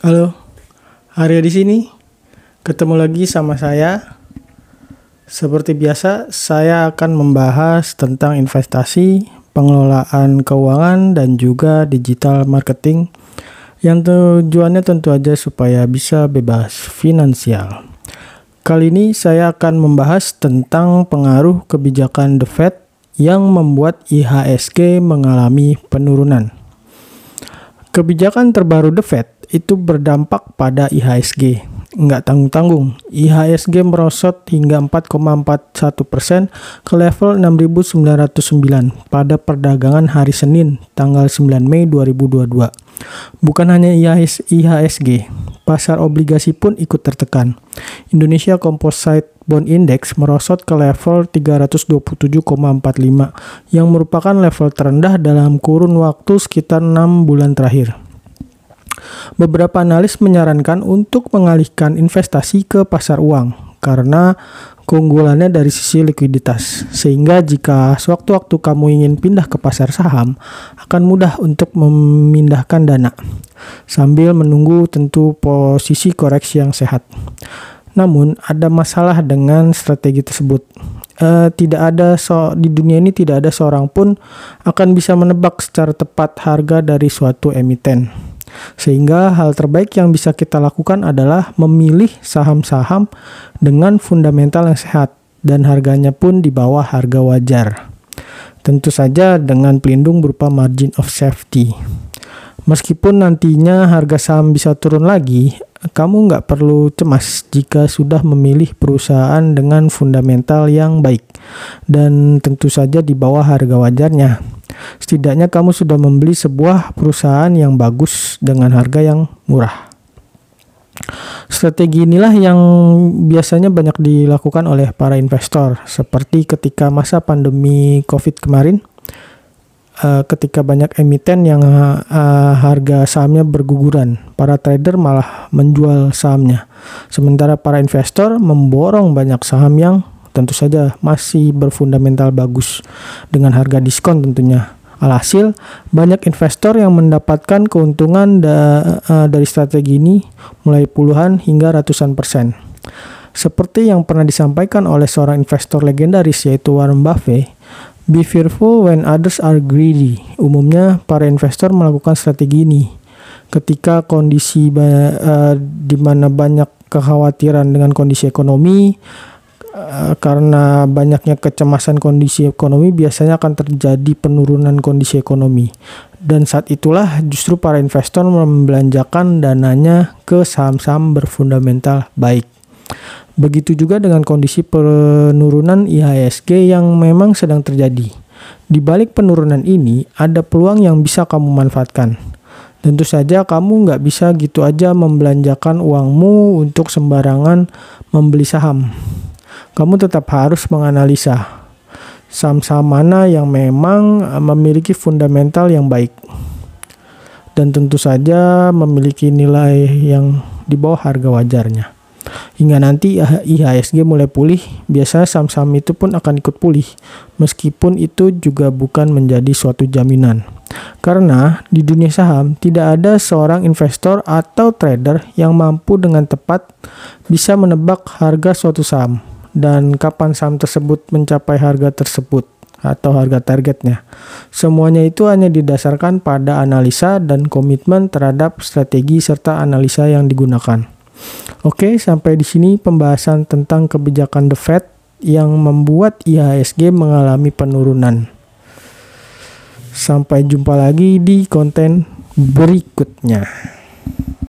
Halo, Arya di sini. Ketemu lagi sama saya. Seperti biasa, saya akan membahas tentang investasi, pengelolaan keuangan, dan juga digital marketing yang tujuannya tentu aja supaya bisa bebas finansial. Kali ini saya akan membahas tentang pengaruh kebijakan The Fed yang membuat IHSG mengalami penurunan. Kebijakan terbaru The Fed itu berdampak pada IHSG. Nggak tanggung-tanggung, IHSG merosot hingga 4,41 persen ke level 6.909 pada perdagangan hari Senin, tanggal 9 Mei 2022. Bukan hanya IHSG, pasar obligasi pun ikut tertekan. Indonesia Composite Bond Index merosot ke level 327,45 yang merupakan level terendah dalam kurun waktu sekitar 6 bulan terakhir. Beberapa analis menyarankan untuk mengalihkan investasi ke pasar uang karena keunggulannya dari sisi likuiditas. Sehingga jika sewaktu-waktu kamu ingin pindah ke pasar saham, akan mudah untuk memindahkan dana sambil menunggu tentu posisi koreksi yang sehat. Namun ada masalah dengan strategi tersebut. Uh, tidak ada so di dunia ini tidak ada seorang pun akan bisa menebak secara tepat harga dari suatu emiten. Sehingga hal terbaik yang bisa kita lakukan adalah memilih saham-saham dengan fundamental yang sehat dan harganya pun di bawah harga wajar. Tentu saja dengan pelindung berupa margin of safety. Meskipun nantinya harga saham bisa turun lagi, kamu nggak perlu cemas jika sudah memilih perusahaan dengan fundamental yang baik dan tentu saja di bawah harga wajarnya. Setidaknya kamu sudah membeli sebuah perusahaan yang bagus dengan harga yang murah. Strategi inilah yang biasanya banyak dilakukan oleh para investor, seperti ketika masa pandemi COVID kemarin, uh, ketika banyak emiten yang uh, harga sahamnya berguguran, para trader malah menjual sahamnya, sementara para investor memborong banyak saham yang tentu saja masih berfundamental bagus dengan harga diskon tentunya. Alhasil, banyak investor yang mendapatkan keuntungan da uh, dari strategi ini mulai puluhan hingga ratusan persen. Seperti yang pernah disampaikan oleh seorang investor legendaris yaitu Warren Buffett, be fearful when others are greedy. Umumnya para investor melakukan strategi ini ketika kondisi uh, di mana banyak kekhawatiran dengan kondisi ekonomi, Eh, karena banyaknya kecemasan kondisi ekonomi biasanya akan terjadi penurunan kondisi ekonomi dan saat itulah justru para investor membelanjakan dananya ke saham-saham berfundamental baik. Begitu juga dengan kondisi penurunan IHSG yang memang sedang terjadi. Di balik penurunan ini ada peluang yang bisa kamu manfaatkan. Tentu saja kamu nggak bisa gitu aja membelanjakan uangmu untuk sembarangan membeli saham kamu tetap harus menganalisa saham-saham mana yang memang eh, memiliki fundamental yang baik dan tentu saja memiliki nilai yang di bawah harga wajarnya. Hingga nanti IHSG mulai pulih, biasanya saham-saham itu pun akan ikut pulih, meskipun itu juga bukan menjadi suatu jaminan. Karena di dunia saham tidak ada seorang investor atau trader yang mampu dengan tepat bisa menebak harga suatu saham dan kapan saham tersebut mencapai harga tersebut atau harga targetnya. Semuanya itu hanya didasarkan pada analisa dan komitmen terhadap strategi serta analisa yang digunakan. Oke, sampai di sini pembahasan tentang kebijakan The Fed yang membuat IHSG mengalami penurunan. Sampai jumpa lagi di konten berikutnya.